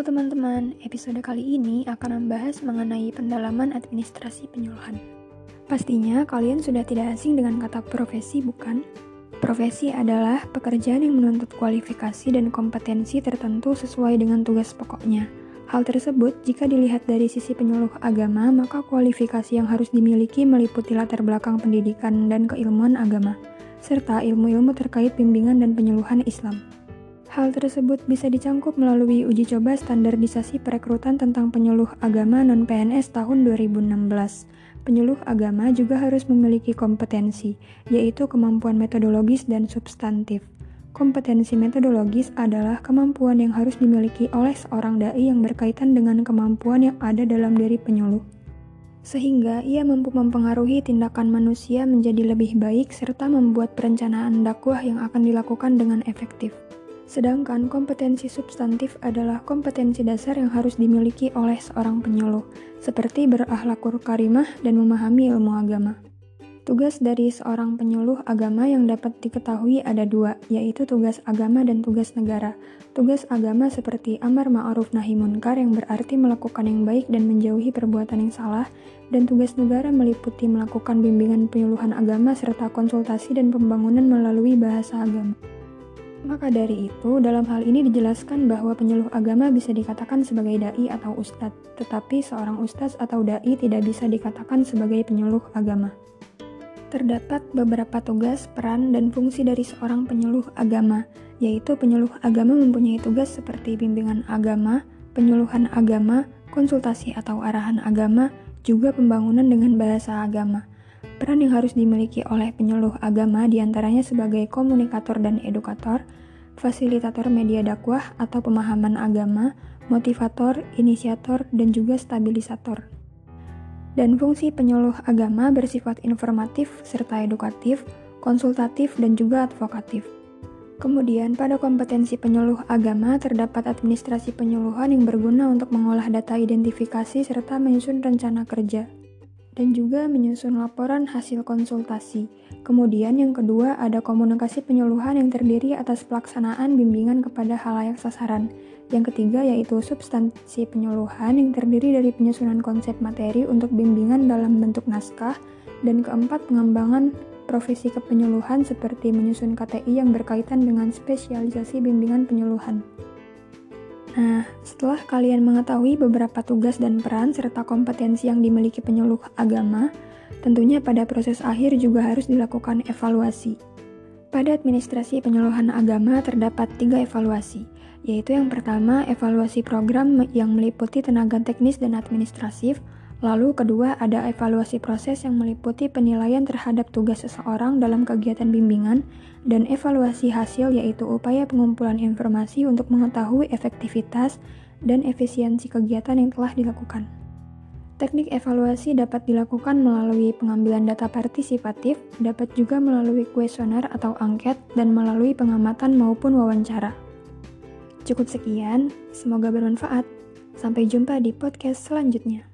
Halo teman-teman, episode kali ini akan membahas mengenai pendalaman administrasi penyuluhan. Pastinya kalian sudah tidak asing dengan kata profesi, bukan? Profesi adalah pekerjaan yang menuntut kualifikasi dan kompetensi tertentu sesuai dengan tugas pokoknya. Hal tersebut, jika dilihat dari sisi penyuluh agama, maka kualifikasi yang harus dimiliki meliputi latar belakang pendidikan dan keilmuan agama, serta ilmu-ilmu terkait bimbingan dan penyuluhan Islam. Hal tersebut bisa dicangkup melalui uji coba standarisasi perekrutan tentang penyuluh agama non-PNS tahun 2016. Penyuluh agama juga harus memiliki kompetensi, yaitu kemampuan metodologis dan substantif. Kompetensi metodologis adalah kemampuan yang harus dimiliki oleh seorang dai yang berkaitan dengan kemampuan yang ada dalam diri penyuluh. Sehingga ia mampu mempengaruhi tindakan manusia menjadi lebih baik serta membuat perencanaan dakwah yang akan dilakukan dengan efektif. Sedangkan kompetensi substantif adalah kompetensi dasar yang harus dimiliki oleh seorang penyuluh, seperti berakhlakul karimah dan memahami ilmu agama. Tugas dari seorang penyuluh agama yang dapat diketahui ada dua, yaitu tugas agama dan tugas negara. Tugas agama seperti amar ma'ruf nahi munkar yang berarti melakukan yang baik dan menjauhi perbuatan yang salah, dan tugas negara meliputi melakukan bimbingan penyuluhan agama serta konsultasi dan pembangunan melalui bahasa agama. Maka dari itu, dalam hal ini dijelaskan bahwa penyuluh agama bisa dikatakan sebagai dai atau ustadz, tetapi seorang ustadz atau dai tidak bisa dikatakan sebagai penyuluh agama. Terdapat beberapa tugas, peran, dan fungsi dari seorang penyuluh agama, yaitu penyuluh agama mempunyai tugas seperti bimbingan agama, penyuluhan agama, konsultasi atau arahan agama, juga pembangunan dengan bahasa agama. Peran yang harus dimiliki oleh penyuluh agama di antaranya sebagai komunikator dan edukator, fasilitator media dakwah atau pemahaman agama, motivator, inisiator, dan juga stabilisator. Dan fungsi penyuluh agama bersifat informatif serta edukatif, konsultatif, dan juga advokatif. Kemudian, pada kompetensi penyuluh agama terdapat administrasi penyuluhan yang berguna untuk mengolah data identifikasi serta menyusun rencana kerja dan juga menyusun laporan hasil konsultasi. Kemudian yang kedua ada komunikasi penyuluhan yang terdiri atas pelaksanaan bimbingan kepada halayak sasaran. Yang ketiga yaitu substansi penyuluhan yang terdiri dari penyusunan konsep materi untuk bimbingan dalam bentuk naskah. Dan keempat pengembangan profesi kepenyuluhan seperti menyusun KTI yang berkaitan dengan spesialisasi bimbingan penyuluhan. Nah, setelah kalian mengetahui beberapa tugas dan peran serta kompetensi yang dimiliki penyuluh agama, tentunya pada proses akhir juga harus dilakukan evaluasi. Pada administrasi penyuluhan agama terdapat tiga evaluasi, yaitu yang pertama evaluasi program yang meliputi tenaga teknis dan administratif, Lalu kedua ada evaluasi proses yang meliputi penilaian terhadap tugas seseorang dalam kegiatan bimbingan dan evaluasi hasil yaitu upaya pengumpulan informasi untuk mengetahui efektivitas dan efisiensi kegiatan yang telah dilakukan. Teknik evaluasi dapat dilakukan melalui pengambilan data partisipatif, dapat juga melalui kuesioner atau angket, dan melalui pengamatan maupun wawancara. Cukup sekian, semoga bermanfaat. Sampai jumpa di podcast selanjutnya.